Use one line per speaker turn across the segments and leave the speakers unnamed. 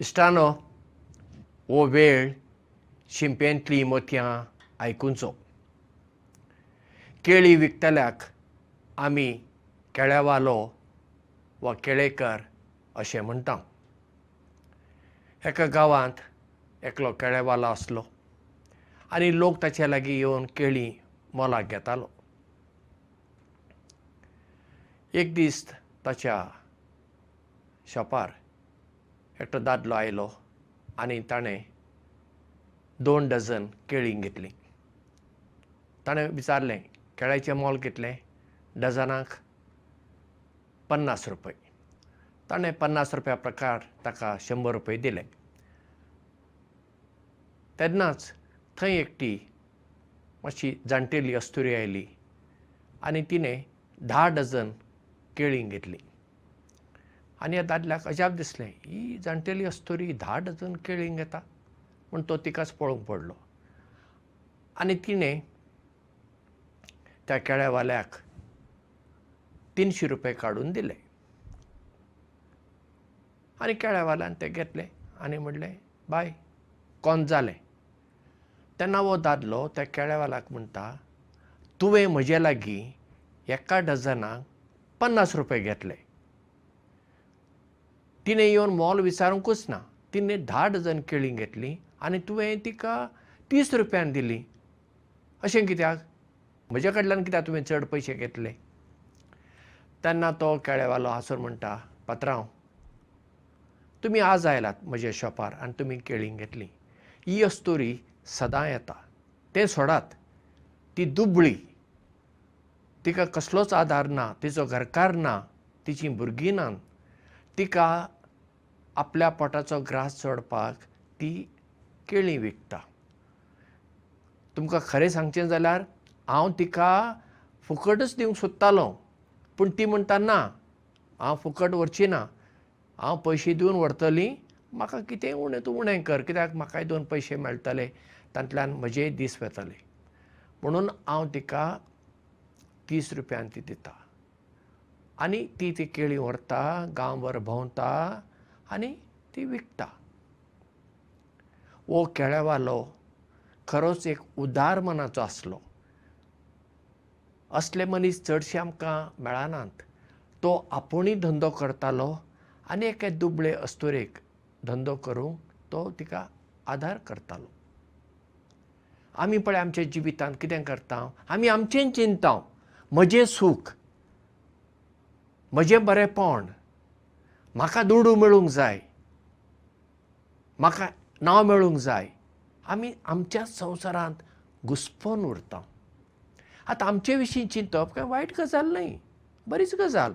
इश्टानो हो वेळ शिंपेंतली मोतयां आयकुचो केळी विकतल्याक आमी केळेवालो वा केळेकार अशें म्हणटा. एका गांवांत एकलो केळेवालो आसलो आनी लोक ताचे लागीं येवन केळीं मोलाक घेतालो. एक दीस ताच्या शॉपार एकटो दादलो आयलो आनी ताणें दोन डझन केळीं घेतलीं. ताणें विचारलें केळ्याचें मोल कितलें? डझनाक पन्नास रुपय. ताणें पन्नास रुपया प्रकार ताका शंबर रुपय दिले. तेन्नाच थंय एकटी मातशी जाणटेली अस्तुरी आयली आनी तिणें धा डझन केळीं घेतलीं आनी ह्या दादल्याक अजाप दिसलें. ही जाणटेली अस्तुरी धा डझन केळीं घेता म्हूण तो तिकाच पळोवंक पडलो. आनी तिणें त्या केळेवाल्याक तिनशी रुपया काडून दिले. आनी केळेवाल्यान तें घेतलें आनी म्हणलें बाय कोंत जालें? तेन्ना हो दादलो त्या केळेवाल्याक म्हणटा तुवें म्हजे लागीं एका डझनाक पन्नास रुपया घेतले तिणें येवन मोल विचारूंकूच ना. तिणें धा डझन केळीं घेतलीं आनी तुवें तिका तीस रुपयान दिलीं. अशें कित्याक? म्हजे कडल्यान कित्याक तुवें चड पयशे घेतले? तेन्ना तो केळेवालो हांसून म्हणटा पात्रांव तुमी आज आयलात म्हज्या शॉपार आनी तुमी केळीं घेतलीं. ही अस्तोरी सदां येता. तें सोडात. ती दुबळी. तिका कसलोच आदार ना. तिचो घरकार ना. तिचीं भुरगीं नात. तिका आपल्या पोटाचो ग्रास चोडपाक ती केळीं विकता। तुमकां खरें सांगचें जाल्यार हांव तिका फुकटच दिवंक सोदतालो पूण ती म्हणटा ना हांव फुकट व्हरची ना हांव पयशे दिवन व्हरतलीं म्हाका कितेंय उणें तूं उणें कर कित्याक म्हाकाय दोन पयशे मेळटले तांतल्यान म्हजेय दीस वेतले. म्हणून हांव तिका तीस रुपयान ती दिता। आनी ती ती केळीं व्हरता गांवभर भोंवता आनी ती विकता। हो केळेवालो खरोच एक उदार मनाचो आसलो। असले मनीस चडशे आमकां मेळनात। तो आपुणूय धंदो करतालो आनी एके दुबळे अस्तुरेक धंदो करूंक तो तिका आदार करतालो। आमी पळय आमच्या जिवितांत कितें करता आमी आमचें चिंतता म्हजें सूख म्हजें बरेंपण म्हाका दुडू मेळूंक जाय. म्हाका नांव मेळूंक जाय. आमी आमच्या संवसारांत घुस्पोन उरता. आतां आमचे विशीं चिंतप काय वायट गजाल न्हय. बरीच गजाल.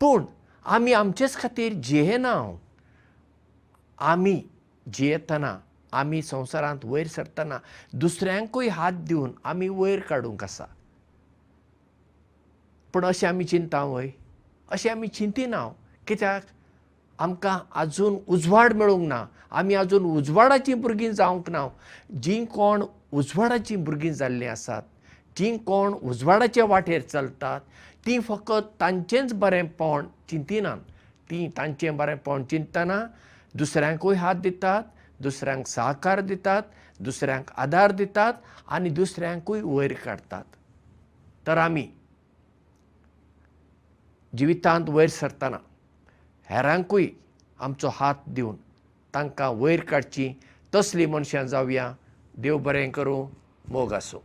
पूण आमी आमचेच खातीर जियेना आमी जियेतना आमी संवसारांत वयर सरतना दुसऱ्यांकूय हात दिवन आमी वयर काडूंक आसा. पूण अशें आमी चिंता वय अशें आमी चिंतिना कित्याक आमकां आजून उजवाड मेळूंक ना. आमी आजून उजवाडाचीं भुरगीं जावंक ना. जीं कोण उजवाडाचीं भुरगीं जाल्लीं आसात जीं कोण उजवाडाच्या वाटेर चलतात तीं फकत तांचेंच बरेंपण चिंतिनात. तीं तांचें बरेंपण चिंतना दुसऱ्यांकूय हात दितात दुसऱ्यांक सहकार दितात दुसऱ्यांक आदार दितात आनी दुसऱ्यांकूय वयर काडटात तर आमी जिवितांत वयर सरतना हेरांकूय आमचो हात दिवन तांकां वयर काडची तसलीं मनशां जावया. देव बरें करूं मोग आसूं